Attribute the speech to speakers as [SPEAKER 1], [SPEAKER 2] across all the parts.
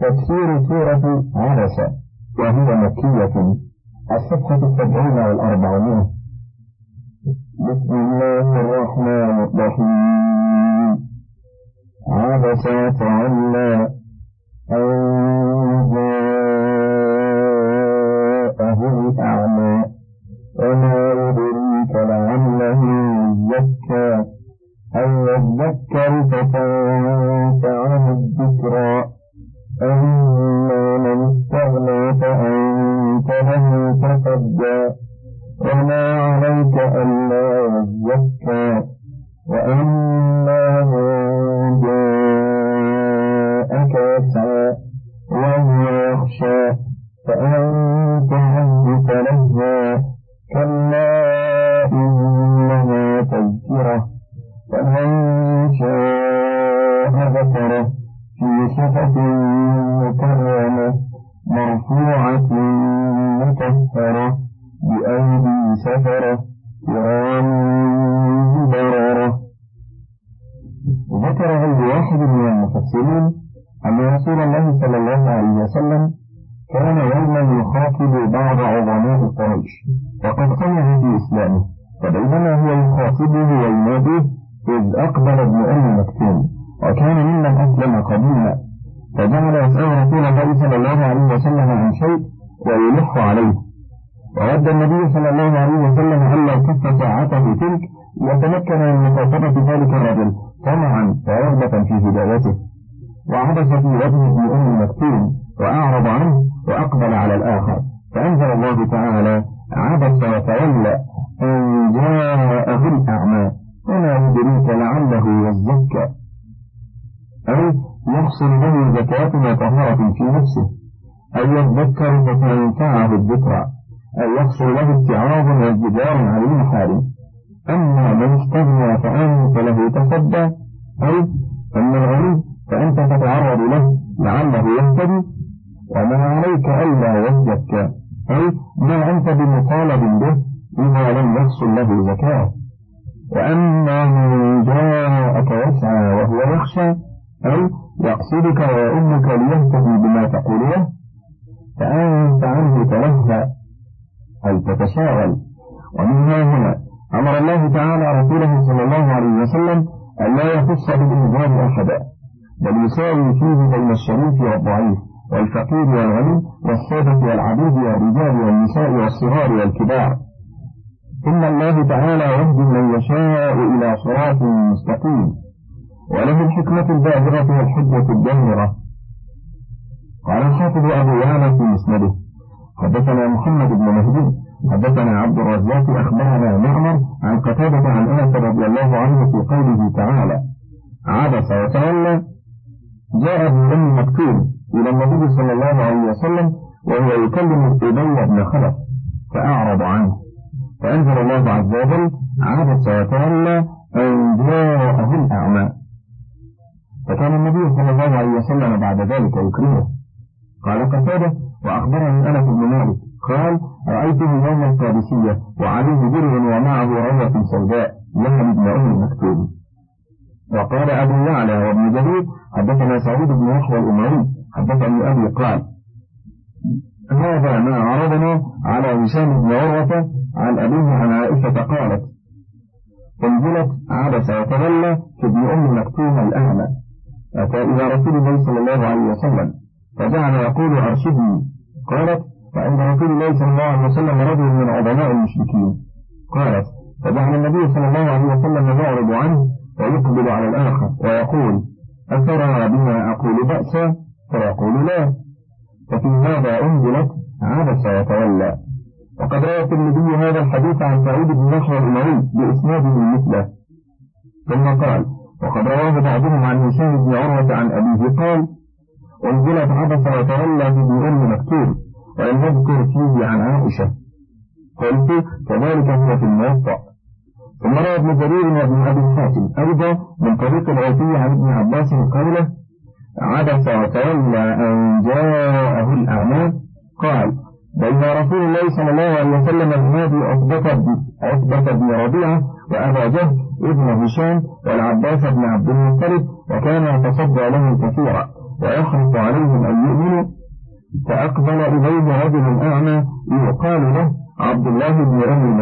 [SPEAKER 1] تفسير سورة عبس وهي مكية. الصفحة السبعين والأربعمائة. بسم الله الرحمن الرحيم. عبس وتولى أن صفة مكرمة مرفوعة مطهرة بأيدي سفرة يحصل له زكاة وطهارة في نفسه. أو يذكر فتنفعه الذكرى. أو يحصل له اتعاظ وازدجار عن المحارم. أما من استغنى فأنت له تصدى أي أما الغني فأنت تتعرض له لعله يهتدي. وما عليك ألا يزكى. أي ما أنت بمطالب به إذا لم يحصل له زكاة. وأما من جاءك يسعى وهو يخشى. أي يقصدك ويؤمك ليهتدي بما تقول له فأنت عنه تلهى أي تتشاغل ومن هنا أمر الله تعالى رسوله صلى الله عليه وسلم أن لا يخص بالإنجاب أحدا بل يساوي فيه بين الشريف والضعيف والفقير والغني والسادة والعبيد والرجال والنساء والصغار والكبار. إن الله تعالى يهدي من يشاء إلى صراط مستقيم. وله الحكمة الباهرة والحجة الدامرة قال الحافظ أبو يعلى في مسنده حدثنا محمد بن مهدي حدثنا عبد الرزاق أخبرنا معمر عن قتادة عن أنس رضي الله عنه في قوله تعالى عبس وتولى جاء ابن أم مكتوم إلى النبي صلى الله عليه وسلم وهو يكلم أبي بن خلف فأعرض عنه. فأنزل الله عز وجل عبس وتولى أن جاءه الأعمى. فكان النبي صلى الله عليه وسلم بعد ذلك يكرمه قال قتادة وأخبرني أنس بن مالك قال رأيته يوم القادسية وعليه درع ومعه روة سوداء لها ابن أم مكتوب وقال أبو يعلى وابن جرير حدثنا سعيد بن يحيى الأمري حدثني أبي قال هذا ما عرضنا على هشام بن عروة عن أبيه عن عائشة قالت انزلت عبس وتولى في ابن أم مكتوم الأعمى. إلى رسول الله صلى الله عليه وسلم فجعل يقول أرشدني. قالت وكان يتصدى له كثيرا ويحرص عليهم أن يؤمنوا. فأقبل إليه رجل أعمى يقال له عبد الله بن أم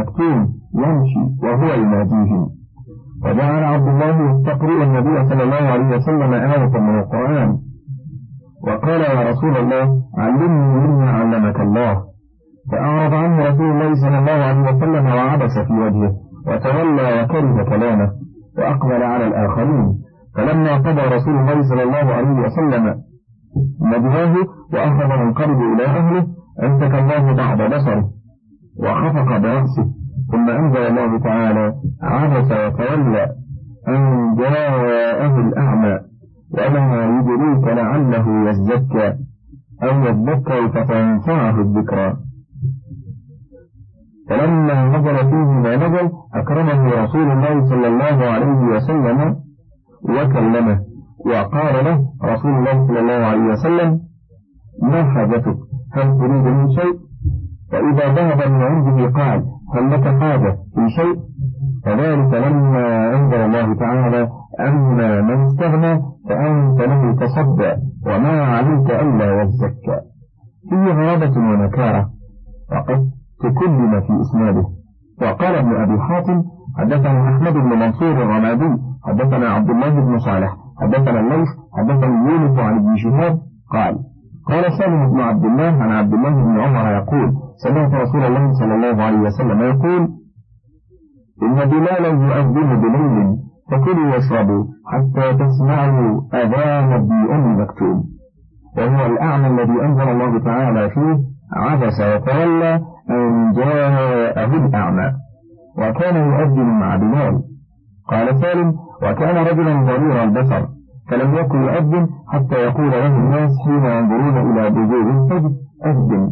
[SPEAKER 1] وكلمه وقال له رسول الله صلى الله عليه وسلم ما حاجتك؟ هل تريد من شيء؟ فإذا ذهب من عنده قال هل لك حاجة في شيء؟ فذلك لما أنزل الله تعالى أما من استغنى فأنت له تصدى وما عليك ألا يزكى. فيه غرابة ونكارة وقد تكلم في إسناده. وقال ابن أبي حاتم حدثنا أحمد بن منصور الرمادي حدثنا عبد الله بن صالح حدثنا الليث حدثنا يونس عن ابن شهاب قال قال سالم بن عبد الله عن عبد الله بن عمر يقول سمعت رسول الله صلى الله عليه وسلم يقول إن بلالا يؤذن بليل فكلوا واشربوا حتى تسمعوا أذان ابن أم مكتوم. وهو الأعمى الذي أنزل الله تعالى فيه عبس وتولى أن جاءه الأعمى وكان يؤذن مع بلال. قال سالم وكان رجلا ضرير البصر فلم يكن يؤذن حتى يقول له الناس حين ينظرون إلى بذور الفجر أذن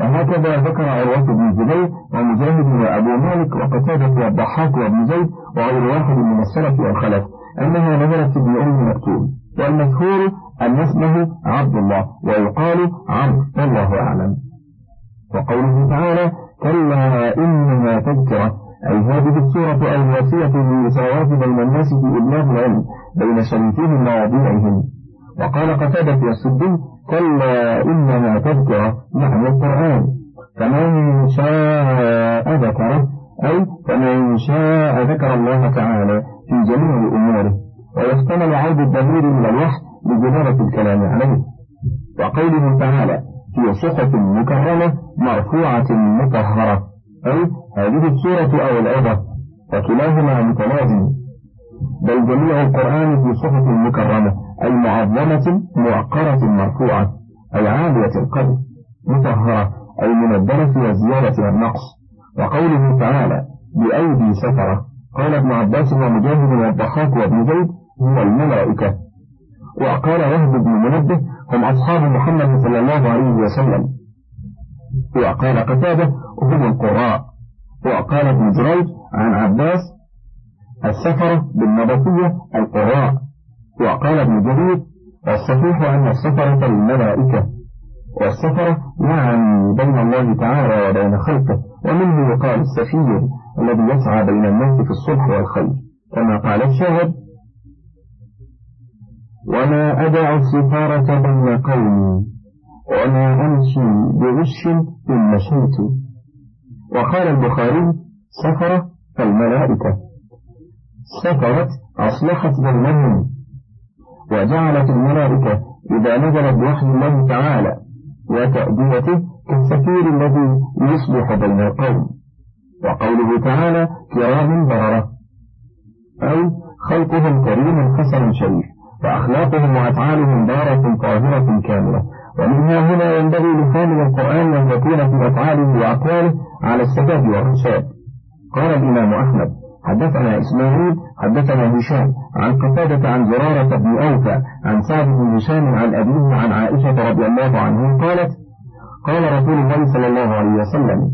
[SPEAKER 1] وهكذا ذكر عروة بن زبير ومجاهد وأبو مالك وقتادة والضحاك وابن زيد وغير واحد من السلف والخلف أنها نزلت ابن أم مكتوم والمشهور أن اسمه عبد الله ويقال عمرو والله أعلم. وقوله تعالى كلا إنها تذكرة. أي هذه السورة الواسية للمساواة بين الناس في إبلاغ العلم بين شريكهم ووضيعهم وقال قتادة السدي كلا إنها تذكرة معنى القرآن فمن شاء ذكره أي فمن شاء ذكر الله تعالى في جميع أموره ويحتمل عود الضمير إلى الوحي لجدارة الكلام عليه. وقوله تعالى في صحف مكرمة مرفوعة مطهرة. أي هذه السورة أو العظة وكلاهما متلازم بل جميع القرآن في صحف مكرمة أي معظمة موقرة مرفوعة أي عالية القدر مطهرة أي من الدرس والزيادة والنقص وقوله تعالى بأيدي سفرة قال ابن عباس ومجاهد والضحاك وابن زيد هو الملائكة وقال وهب بن منبه هم أصحاب محمد صلى الله عليه وسلم. وقال قتادة هم القراء. وقال ابن جريج عن عباس السفرة بالنبطية القراء. وقال ابن جرير والصحيح أن السفرة الملائكة والسفرة يعني بين الله تعالى وبين خلقه ومنه يقال السفير الذي يسعى بين الناس في الصلح والخير. كما قال الشاهد وما أدع السفارة بين قومي وما أمشي بغش إن مشيت. وقال البخاري سفرة الملائكة سفرت أصلحت بينهم. وجعلت الملائكة إذا نزلت بوحي الله تعالى وتأديته كالسفير الذي يصلح بين القوم. وقوله تعالى كرام بررة. أي خلقهم كريم حسن شريف. وأخلاقهم وأفعالهم بارة طاهرة كاملة. ومنها هنا ينبغي لحامل القرآن أن يكون في أفعاله وأقواله على السداد والرشاد. قال الإمام أحمد حدثنا إسماعيل حدثنا هشام عن قتادة عن زرارة بن أوفى عن سعد بن هشام عن أبيه عن عائشة رضي الله عنه قالت قال رسول الله صلى الله عليه وسلم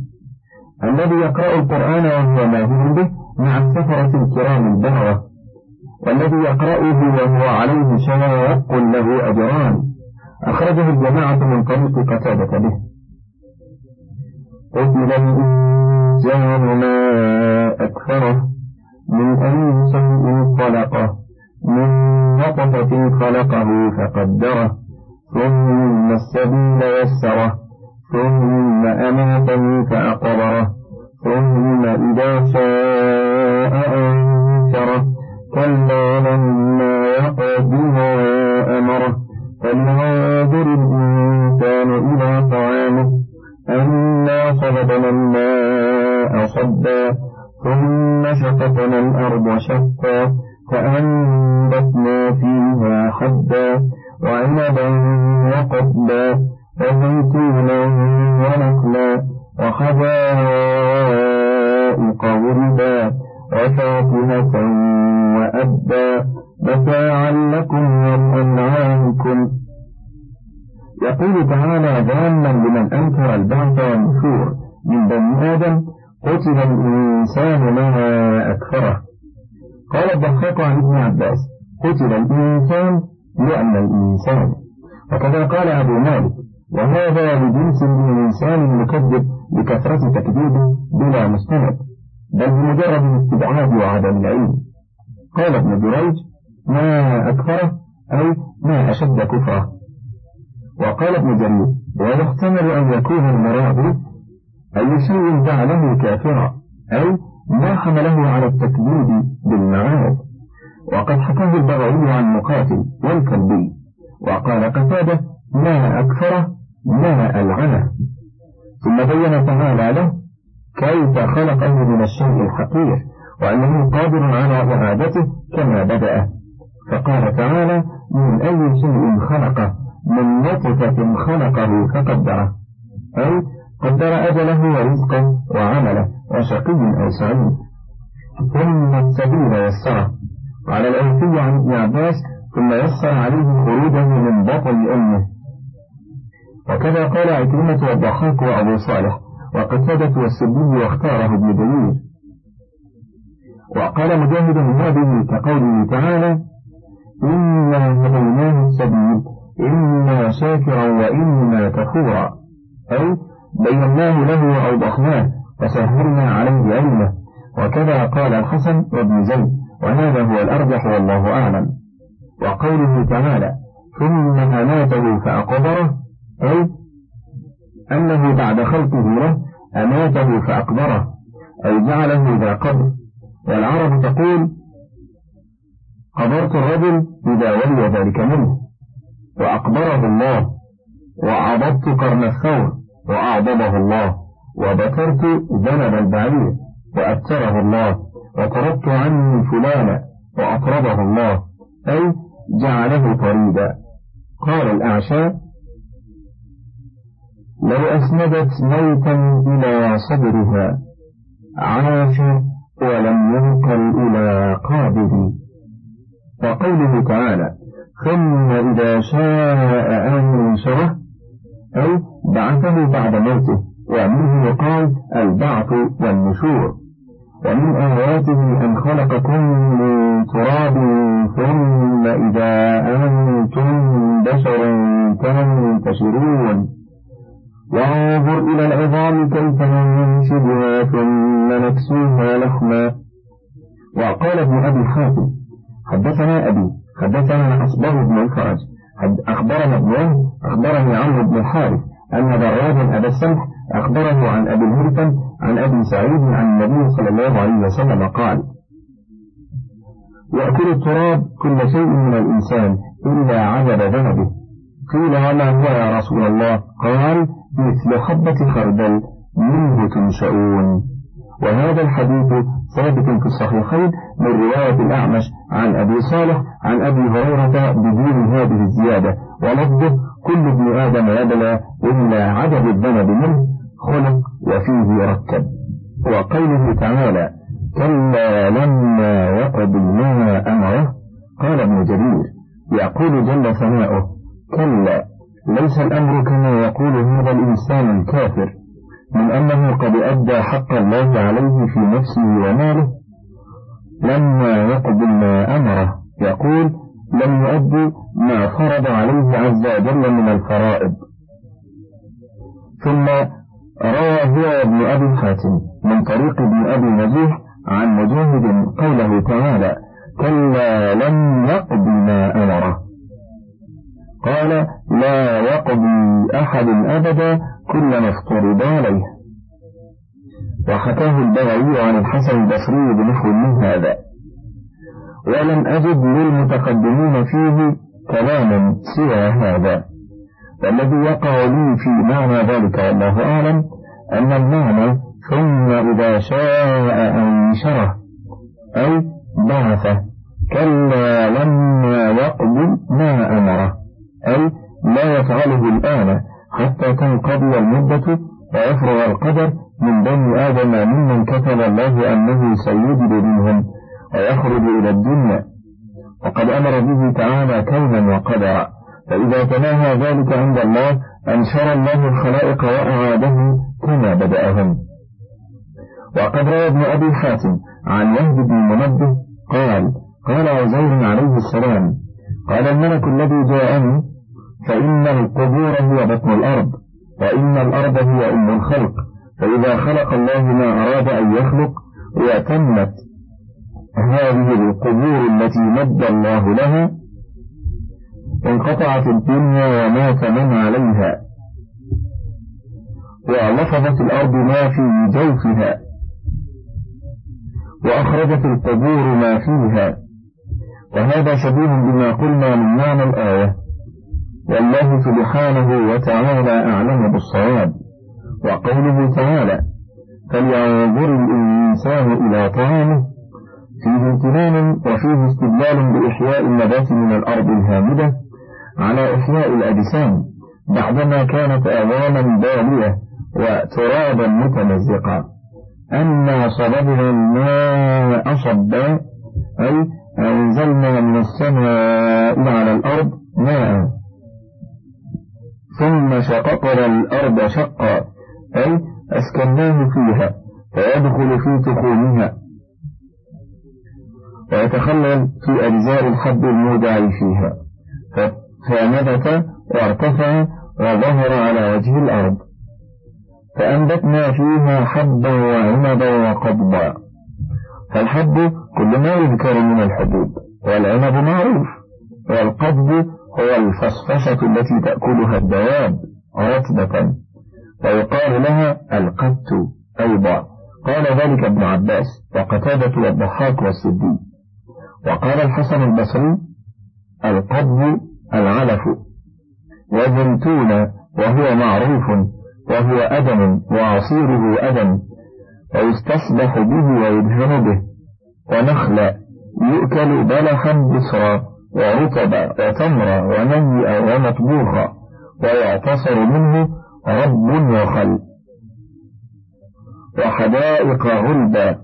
[SPEAKER 1] الذي يقرأ القرآن وهو ماهر به مع السفرة الكرام البررة والذي يقرأه وهو عليه شواق له أجران أخرجه الجماعة من طريق قتادة به. قتل الإنسان ما أكثره من أي شيء خلقه من نطفة خلقه فقدره ثم السبيل يسره ثم أماته فأقبره ثم إذا شاء أنشره كلا لما يقض ما أمره فلينظر الإنسان إلى طعامه أنا صببنا الماء صبا ثم شققنا الأرض شقا فأنبتنا فيها حبا وعنبا وقبا وزيتونا ونخلا وحدائق غربا وفاكهة وأبا متاعا لكم ولأنعامكم يقول تعالى ذاما لمن أنكر البعث والنشور. من بني آدم قتل الإنسان ما أكثره. قال الضحاك عن ابن عباس قتل الإنسان لأن الإنسان. وكذا قال أبو مالك وهذا لجنس الإنسان المكذب لكثرة تكذيبه بلا مستند بل بمجرد الاستبعاد وعدم العلم. قال ابن جريج ما أكثره أي ما أشد كفره. وقال ابن جرير ويحتمل أن يكون المراد أي شيء جعله كافرا أي ما حمله على التكذيب بالمعاد. وقد حكاه البغوي عن مقاتل والكلبي وقال قتادة ما أكثره ما ألعنه ثم بين تعالى له كيف خلقه من الشيء الحقير وأنه قادر على إعادته كما بدأ. فقال تعالى من أي شيء خلقه؟ من نطفة خلقه فقدره أي قدر أجله ورزقه وعمله وشقي أو سعيد. ثم السبيل يسره. قال الأوفي عن ابن عباس ثم يسر عليه خروجه من بطن أمه. وكذا قال عكرمة والضحاك وأبو صالح وقتادة والسبي واختاره ابن جرير. وقال مجاهد هذه كقوله تعالى إنا هديناه السبيل إما شاكرا وإما كفورا. أي بيناه له وأوضحناه وسهلنا عليه علمه وكذا قال الحسن وابن زيد وهذا هو الأرجح والله أعلم. وقوله تعالى ثم أماته فأقبره. أي أنه بعد خلقه له أماته فأقبره. أي جعله ذا قبر. والعرب تقول قبرت الرجل إذا ولي ذلك منه. وأقبره الله وعضبت قرن الثور وأعضبه الله وذكرت ذنب البعير وأبتره الله وطردت عني فلانا وأطرده الله أي جعله طريدا. قال الأعشى لو أسندت موتا إلى صدرها عاش ولم ينقل إلى قابل وقوله تعالى ثم إذا شاء أنشره أي بعثه بعد موته ومنه يقال البعث والنشور. ومن آياته أن خلقكم من تراب ثم إذا أنتم بشر تنتشرون. وانظر إلى العظام كيف ننشدها ثم نكسوها لحما. وقال ابن أبي حاتم حدثنا أبي حدثنا أصبر بن الفرج أخبرنا ابن أخبرني عمرو بن الحارث أن برادا أبا السمح أخبره عن أبي الهرثم عن أبي سعيد عن النبي صلى الله عليه وسلم قال يأكل التراب كل شيء من الإنسان إلا عجب ذنبه. قيل وما هو يا رسول الله؟ قال مثل حبة خردل منه تنشؤون. وهذا الحديث ثابت في الصحيحين من رواية الأعمش عن أبي صالح عن أبي هريرة بدون هذه الزيادة ولفظه كل ابن آدم يبلى إلا عدد الذنب منه خلق وفيه يركب وقوله تعالى كلا لما يقض ما أمره قال ابن جرير يقول جل ثناؤه كلا ليس الأمر كما يقول هذا الإنسان الكافر من أنه قد أدى حق الله عليه في نفسه وماله لما يقضي ما أمره. يقول لم يؤدي ما فرض عليه عز وجل من الفرائض. ثم روى هو ابن أبي حاتم من طريق ابن أبي نجيح عن مجاهد قوله تعالى كلا لم يقض ما أمره. قال لا يقضي أحد أبدا كل ما افترض عليه. وحكاه البغوي عن الحسن البصري بنحو من هذا. ولم أجد للمتقدمين فيه كلاما سوى هذا. والذي يقع لي في معنى ذلك والله أعلم أن المعنى ثم إذا شاء أنشره أي بعثه كلا لما يقضي ما أمره أي لا يفعله الآن حتى تنقضي المدة ويفرغ القدر من بني آدم ممن كتب الله أنه سيوجد منهم. ويخرج إلى الدنيا. وقد أمر به تعالى كونا وقدرا. فإذا تناهى ذلك عند الله أنشر الله الخلائق وأعاده كما بدأهم. وقد روى ابن أبي حاتم عن يهد بن منبه قال قال عزير عليه السلام قال الملك الذي جاءني فإن القبور هي بطن الأرض وإن الأرض هي أم الخلق. فإذا خلق الله ما أراد أن يخلق وتمت هذه القبور التي مد الله لها انقطعت الدنيا ومات من عليها ولفظت الأرض ما في جوفها وأخرجت القبور ما فيها وهذا شبيه بما قلنا من معنى الآية والله سبحانه وتعالى أعلم بالصواب وقوله تعالى فلينظر الإنسان إلى طعامه فيه امتنان وفيه استدلال بإحياء النبات من الأرض الهامدة على إحياء الأجسام بعدما كانت أعواما بالية وترابا متمزقا. أنا صببنا الماء صبا أي أنزلنا من السماء على الأرض ماء. ثم شققنا الأرض شقا أي أسكناه فيها فيدخل في تخومها. ويتخلل في أجزاء الحب المودع فيها. فنبت وارتفع وظهر على وجه الأرض. فأنبتنا فيها حبا وعنبا وقضبا. فالحب كل ما يذكر من الحبوب والعنب معروف والقضب هو الفصفصة التي تأكلها الدواب رطبة. ويقال لها القت أيضا. قال ذلك ابن عباس وقتادة والضحاك والسدي وقال الحسن البصري القضب العلف. وزيتون وهو معروف وهو أدم وعصيره أدم. ويستصبح به ويدهن به. ونخل يؤكل بلحا بصرا ورطبا وتمرا ونيئا ومطبوخا. ويعتصر منه رب وخل وحدائق غلبا.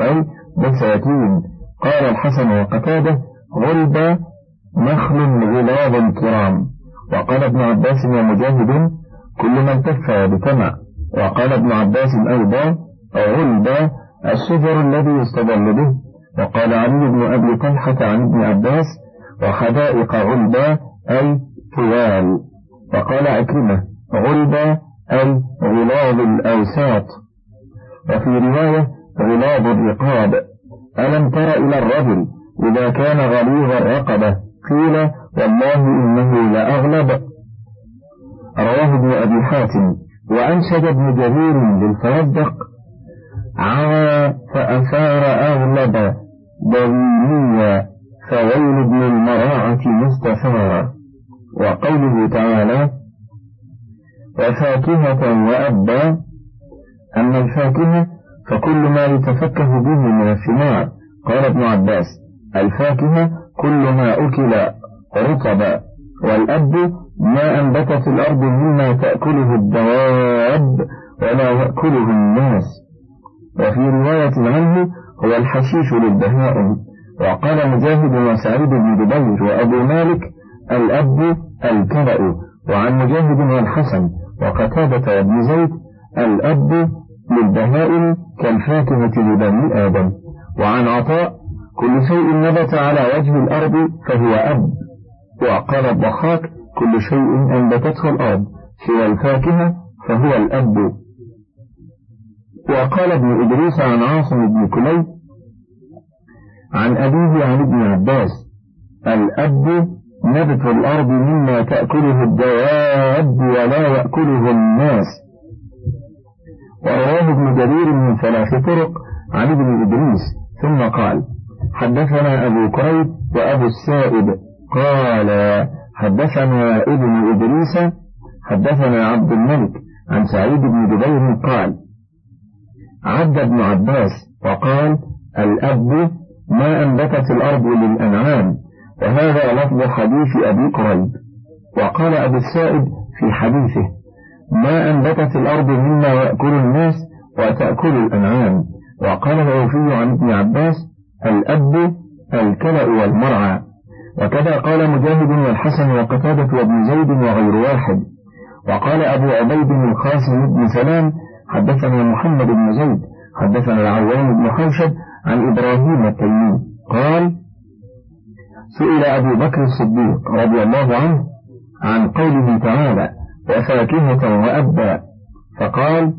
[SPEAKER 1] أي بساتين قال الحسن وقتاده غلبا نخل غلاظ كرام. وقال ابن عباس ومجاهد كل من تف بتمع. وقال ابن عباس أيضا غلبا الشجر الذي يستدل به. وقال علي بن أبي طلحة عن ابن عباس وحدائق غلبا أي طوال وقال عكرمة غلبا أي غلاظ الأوساط. وفي رواية غلاظ الرقاب. ألم تر إلى الرجل إذا كان غليظ الرقبة؟ قيل والله إنه لأغلب. رواه ابن أبي حاتم. وأنشد ابن جرير للفرزدق عوى فأثار أغلب ضوينيا فويل ابن المراعة مستثارا وقوله تعالى وفاكهة وأبا. أما الفاكهة فكل ما يتفكه به من الثمار قال ابن عباس الفاكهة كل ما أكل رطبا والأب ما أنبت في الأرض مما تأكله الدواب ولا يأكله الناس. وفي رواية عنه هو الحشيش للبهائم وقال مجاهد وسعيد بن جبير وأبو مالك الأب الكلأ وعن مجاهد والحسن وقتادة وابن زيد الأب للبهائم كالفاكهة لبني آدم. وعن عطاء كل شيء نبت على وجه الأرض فهو أب. وقال الضحاك كل شيء أنبتته الأرض سوى الفاكهة فهو الأب. وقال ابن إدريس عن عاصم بن كليب عن أبيه عن ابن عباس الأب نبت الأرض مما تأكله الدواب ولا يأكله الناس. ورواه ابن جرير من ثلاث طرق عن ابن إدريس ثم قال حدثنا أبو كريب وأبو السائب. قال حدثنا ابن إدريس حدثنا عبد الملك عن سعيد بن جبير قال عد ابن عباس وقال الأب ما أنبتت الأرض للأنعام وهذا لفظ حديث أبي كريب. وقال أبو السائب في حديثه ما أنبتت الأرض مما يأكل الناس وتأكل الأنعام. وقال العوفي عن ابن عباس الأب الكلأ والمرعى. وكذا قال مجاهد والحسن وقتادة وابن زيد وغير واحد. وقال أبو عبيد القاسم بن سلام حدثنا محمد بن زيد حدثنا العوام بن حوشب عن إبراهيم التيمي. قال سئل أبو بكر الصديق رضي الله عنه عن قوله تعالى وفاكهة وأبا. فقال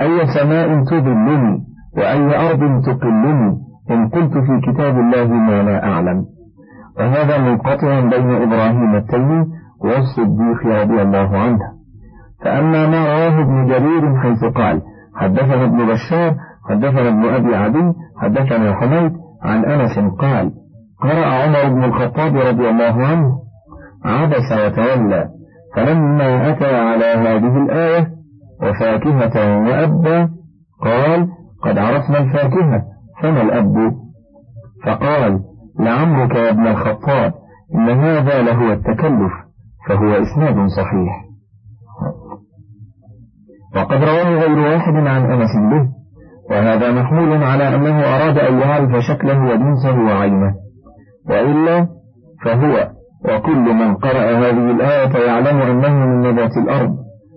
[SPEAKER 1] أي سماء تظلني وأي أرض تقلني إن قلت في كتاب الله ما لا أعلم. وهذا منقطع بين إبراهيم التيمي والصديق رضي الله عنه. فأما ما رواه ابن جرير حيث قال حدثنا ابن بشار حدثنا ابن أبي عدي حدثنا حميد عن أنس قال قرأ عمر بن الخطاب رضي الله عنه عبس وتولى فلما أتى على هذه الآية وفاكهة وأبا قال قد عرفنا الفاكهة فما الأب؟ فقال لعمرك يا ابن الخطاب إن هذا لهو التكلف فهو إسناد صحيح. وقد رواه غير واحد عن أنس به وهذا محمول على أنه أراد أن يعرف شكله وجنسه وعينه وإلا فهو وكل من قرأ هذه الآية يعلم أنه من نبات الأرض.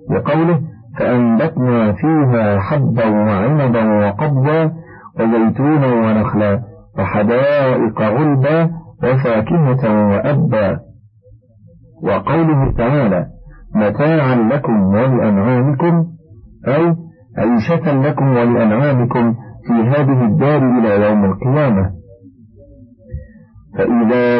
[SPEAKER 1] بقوله فأنبتنا فيها حبا وعنبا وقضبا وزيتونا ونخلا وحدائق غلبا وفاكهة وأبا. وقوله تعالى متاعا لكم ولأنعامكم أي عيشة لكم ولأنعامكم في هذه الدار إلى يوم القيامة. فإذا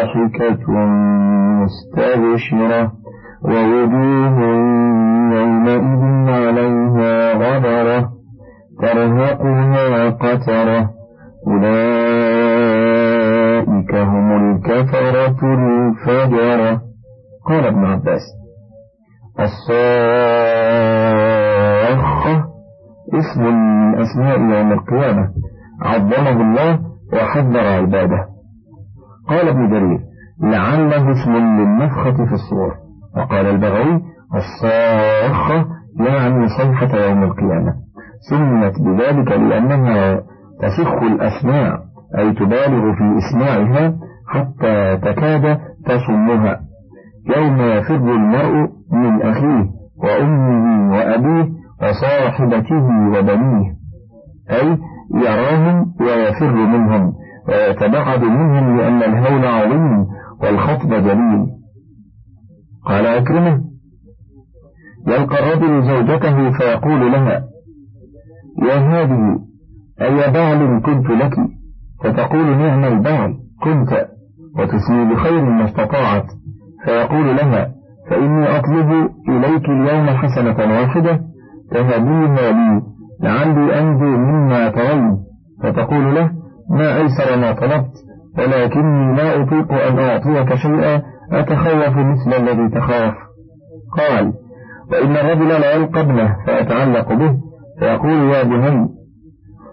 [SPEAKER 1] ضاحكة مستبشرة ووجوه يومئذ عليها غبرة ترهقها قترة. أولئك هم الكفرة الفجرة. قال ابن عباس الصاخة اسم من أسماء يوم القيامة. عظمه الله وحذر عباده. قال ابن جرير لعله اسم للنفخة في الصور. وقال البغوي الصاخة يعني صيحة يوم القيامة. سمت بذلك لأنها تسخ الأسماع أي تبالغ في إسماعها حتى تكاد تصمها يوم يفر المرء من أخيه وأمه وأبيه وصاحبته وبنيه أي يراهم ويفر منهم. ويتبعد منهم لأن الهول عظيم والخطب جليل. قال أكرمه يلقى الرجل زوجته فيقول لها يا هذه أي بعل كنت لك؟ فتقول نعم البعل كنت. وتسمي بخير ما استطاعت فيقول لها فإني أطلب إليك اليوم حسنة واحدة تهديها لي لعلي أنجو مما ترين. فتقول له ما أيسر ما طلبت ولكني لا أطيق أن أعطيك شيئا أتخوف مثل الذي تخاف. قال وإن الرجل لا يلقى ابنه فيتعلق به فيقول يا بني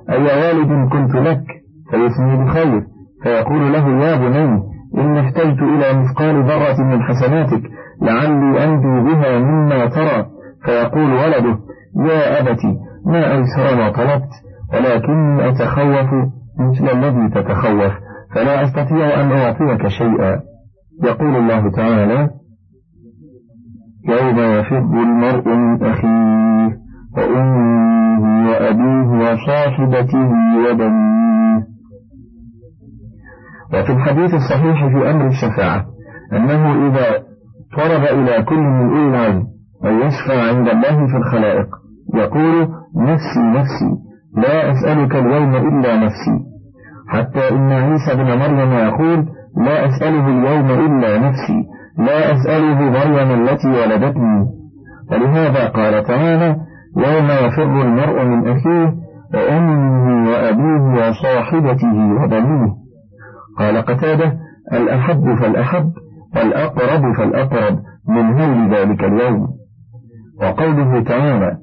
[SPEAKER 1] أي والد كنت لك؟ فيسمي بخير فيقول له يا بني إن احتجت إلى مثقال ذرة من حسناتك لعلي أنجو بها مما ترى. فيقول ولده يا أبتي ما أيسر ما طلبت ولكني أتخوف مثل الذي تتخوف فلا أستطيع أن أعطيك شيئا. يقول الله تعالى يوم يفر المرء من أخيه وأمه وأبيه وصاحبته وبنيه. وفي الحديث الصحيح في أمر الشفاعة أنه إذا طلب إلى كل من العلم أن يشفع عند الله في الخلائق يقول نفسي نفسي. لا أسألك اليوم إلا نفسي. حتى إن عيسى بن مريم يقول لا أسأله اليوم إلا نفسي. لا أسأله مريم التي ولدتني. ولهذا قال تعالى يوم يفر المرء من أخيه وأمه وأبيه وصاحبته وبنيه. قال قتادة الأحب فالأحب والأقرب فالأقرب من هول ذلك اليوم. وقوله تعالى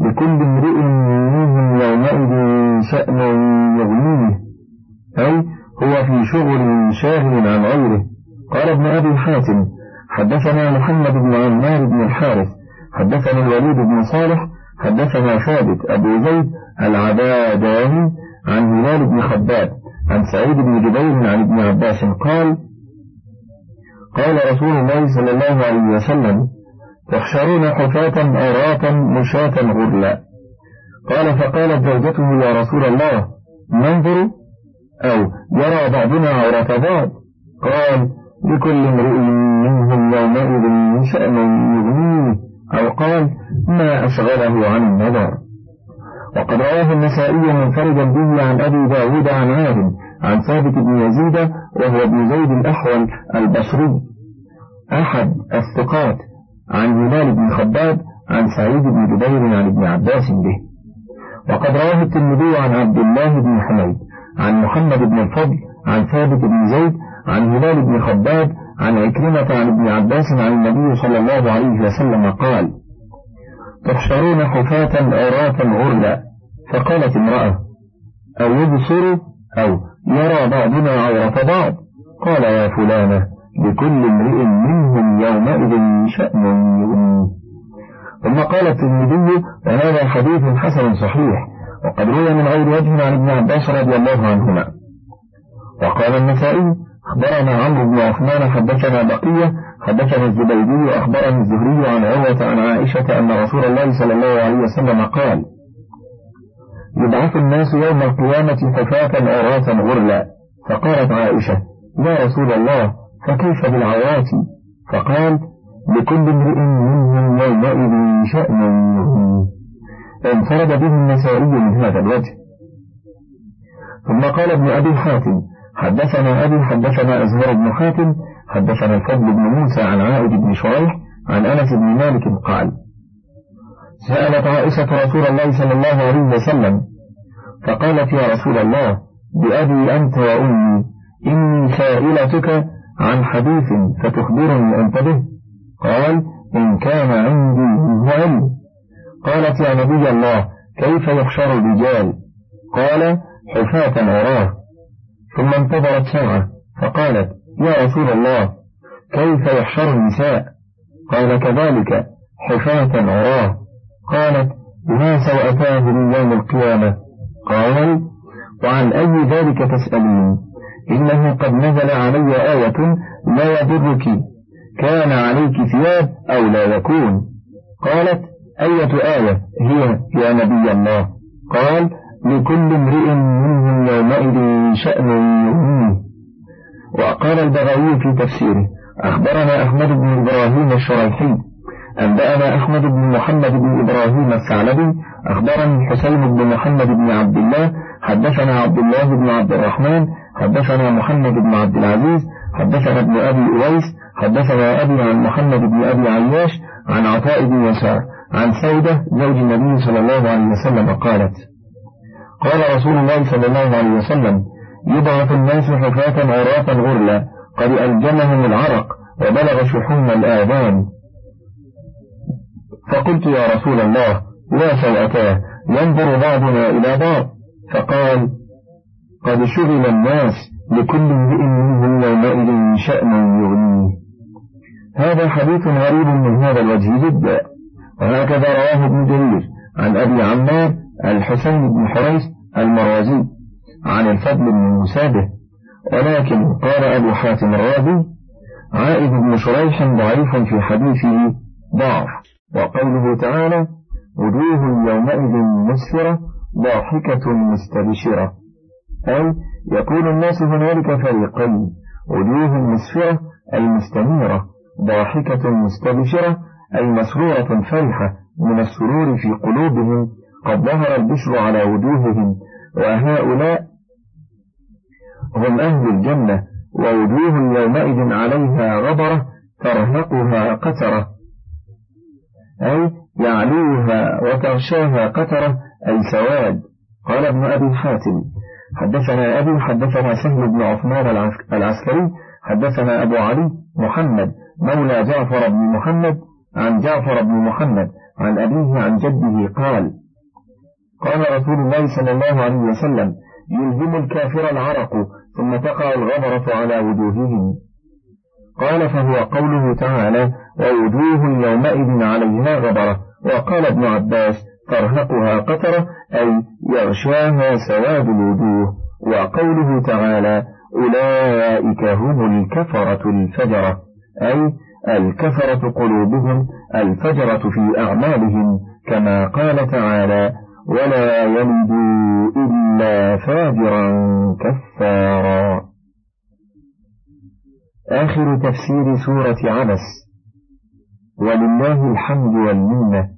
[SPEAKER 1] لكل امرئ منهم يومئذ شأن يغنيه. أي هو في شغل شاغل عن غيره. قال ابن أبي حاتم حدثنا محمد بن عمار بن الحارث حدثنا الوليد بن صالح حدثنا ثابت أبو زيد العباداني عن هلال بن خباب عن سعيد بن جبير عن ابن عباس قال قال رسول الله صلى الله عليه وسلم تحشرون حفاة عراة مشاة غرلا. قال فقالت زوجته يا رسول الله ننظر؟ أو يرى بعضنا عورة بعض. قال لكل امرئ منهم يومئذ شأن يغنيه. أو قال ما أشغله عن النظر. وقد رواه النسائي منفردا به عن أبي داود عن عارم عن ثابت بن يزيد وهو ابن زيد الأحول البصري. أحد الثقات. عن هلال بن خباب عن سعيد بن جبير عن ابن عباس به. وقد رواه الترمذي عن عبد الله بن حميد عن محمد بن الفضل عن ثابت بن زيد عن هلال بن خباب عن عكرمة عن ابن عباس عن النبي صلى الله عليه وسلم قال تحشرون حفاة عراة غرلا فقالت امرأة أو يبصر أو يرى بعضنا عورة بعض؟ قال يا فلانة لكل امرئ منهم يومئذ شأن يغنيه ثم قال الترمذي وهذا حديث حسن صحيح وقد روي من غير وجه عن ابن عباس رضي الله عنهما. وقال النسائي أخبرنا عمرو بن عثمان حدثنا بقية حدثنا الزبيدي وأخبرني الزهري عن عروة عن عائشة أن رسول الله صلى الله عليه وسلم قال يبعث الناس يوم القيامة حفاة عراة غرلا. فقالت عائشة يا رسول الله فكيف بالعورات فقال لكل امرئ منهم يومئذ شأن انفرد به النسائي من هذا الوجه. ثم قال ابن أبي حاتم حدثنا أبي حدثنا أزهر بن حاتم حدثنا الفضل بن موسى عن عائد بن شريح عن أنس بن مالك قال سألت عائشة رسول الله صلى الله عليه وسلم فقالت يا رسول الله بأبي أنت وأمي إني سائلتك عن حديث فتخبرني أنت به. قال إن كان عندي منه علم. قالت يا نبي الله كيف يحشر الرجال؟ قال حفاة عراه ثم انتظرت ساعة فقالت يا رسول الله كيف يحشر النساء؟ قال كذلك حفاة عراه قالت ما سوأتاه من يوم القيامة؟ قال وعن أي ذلك تسألين؟ إنه قد نزل علي آية لا يضرك. كان عليك ثياب أو لا يكون. قالت أية آية هي يا نبي الله؟ قال لكل امرئ منهم يومئذ شأن يغنيه وقال البغوي في تفسيره أخبرنا أحمد بن إبراهيم الشريحي. أنبأنا أحمد بن محمد بن إبراهيم الثعلبي أخبرني حسين بن محمد بن عبد الله حدثنا عبد الله بن عبد الرحمن حدثنا محمد بن عبد العزيز حدثنا ابن أبي أويس حدثنا أبي عن محمد بن أبي عياش عن عطاء بن يسار عن سودة زوج النبي صلى الله عليه وسلم قالت قال رسول الله صلى الله عليه وسلم يبعث الناس حفاة عراة غرلا قد ألجمهم العرق وبلغ شحوم الآذان فقلت يا رسول الله لا سوءتاه ينظر بعضنا إلى بعض. فقال قد شغل الناس لكل امرئ منهم يومئذ شأن يغنيه. هذا حديث غريب من هذا الوجه جدا. وهكذا رواه ابن جرير عن أبي عمار الحسين بن حريث المروزي عن الفضل بن مسابه. ولكن قال أبو حاتم الرازي عائد بن شريح ضعيف في حديثه ضعف. وقوله تعالى وجوه يومئذ مسفرة ضاحكة مستبشرة. أي يكون الناس هنالك فريقين وجوه مسفرة أي مستنيرة ضاحكة مستبشرة أي مسرورة فرحة من السرور في قلوبهم قد ظهر البشر على وجوههم وهؤلاء هم أهل الجنة ووجوه يومئذ عليها غبرة ترهقها قترة أي يعلوها وتغشاها قترة أي سواد. قال ابن أبي حاتم حدثنا أبي حدثنا سهل بن عثمان العسكري حدثنا أبو علي محمد مولى جعفر بن محمد عن جعفر بن محمد عن أبيه عن جده قال قال رسول الله صلى الله عليه وسلم يلزم الكافر العرق ثم تقع الغبرة على وجوههم. قال فهو قوله تعالى ووجوه يومئذ عليها غبرة. وقال ابن عباس ترهقها قترة أي يغشاها سواد الوجوه. وقوله تعالى أولئك هم الكفرة الفجرة. أي الكفرة قلوبهم الفجرة في أعمالهم كما قال تعالى ولا يلدوا إلا فاجرا كفارا. آخر تفسير سورة عبس ولله الحمد والمنة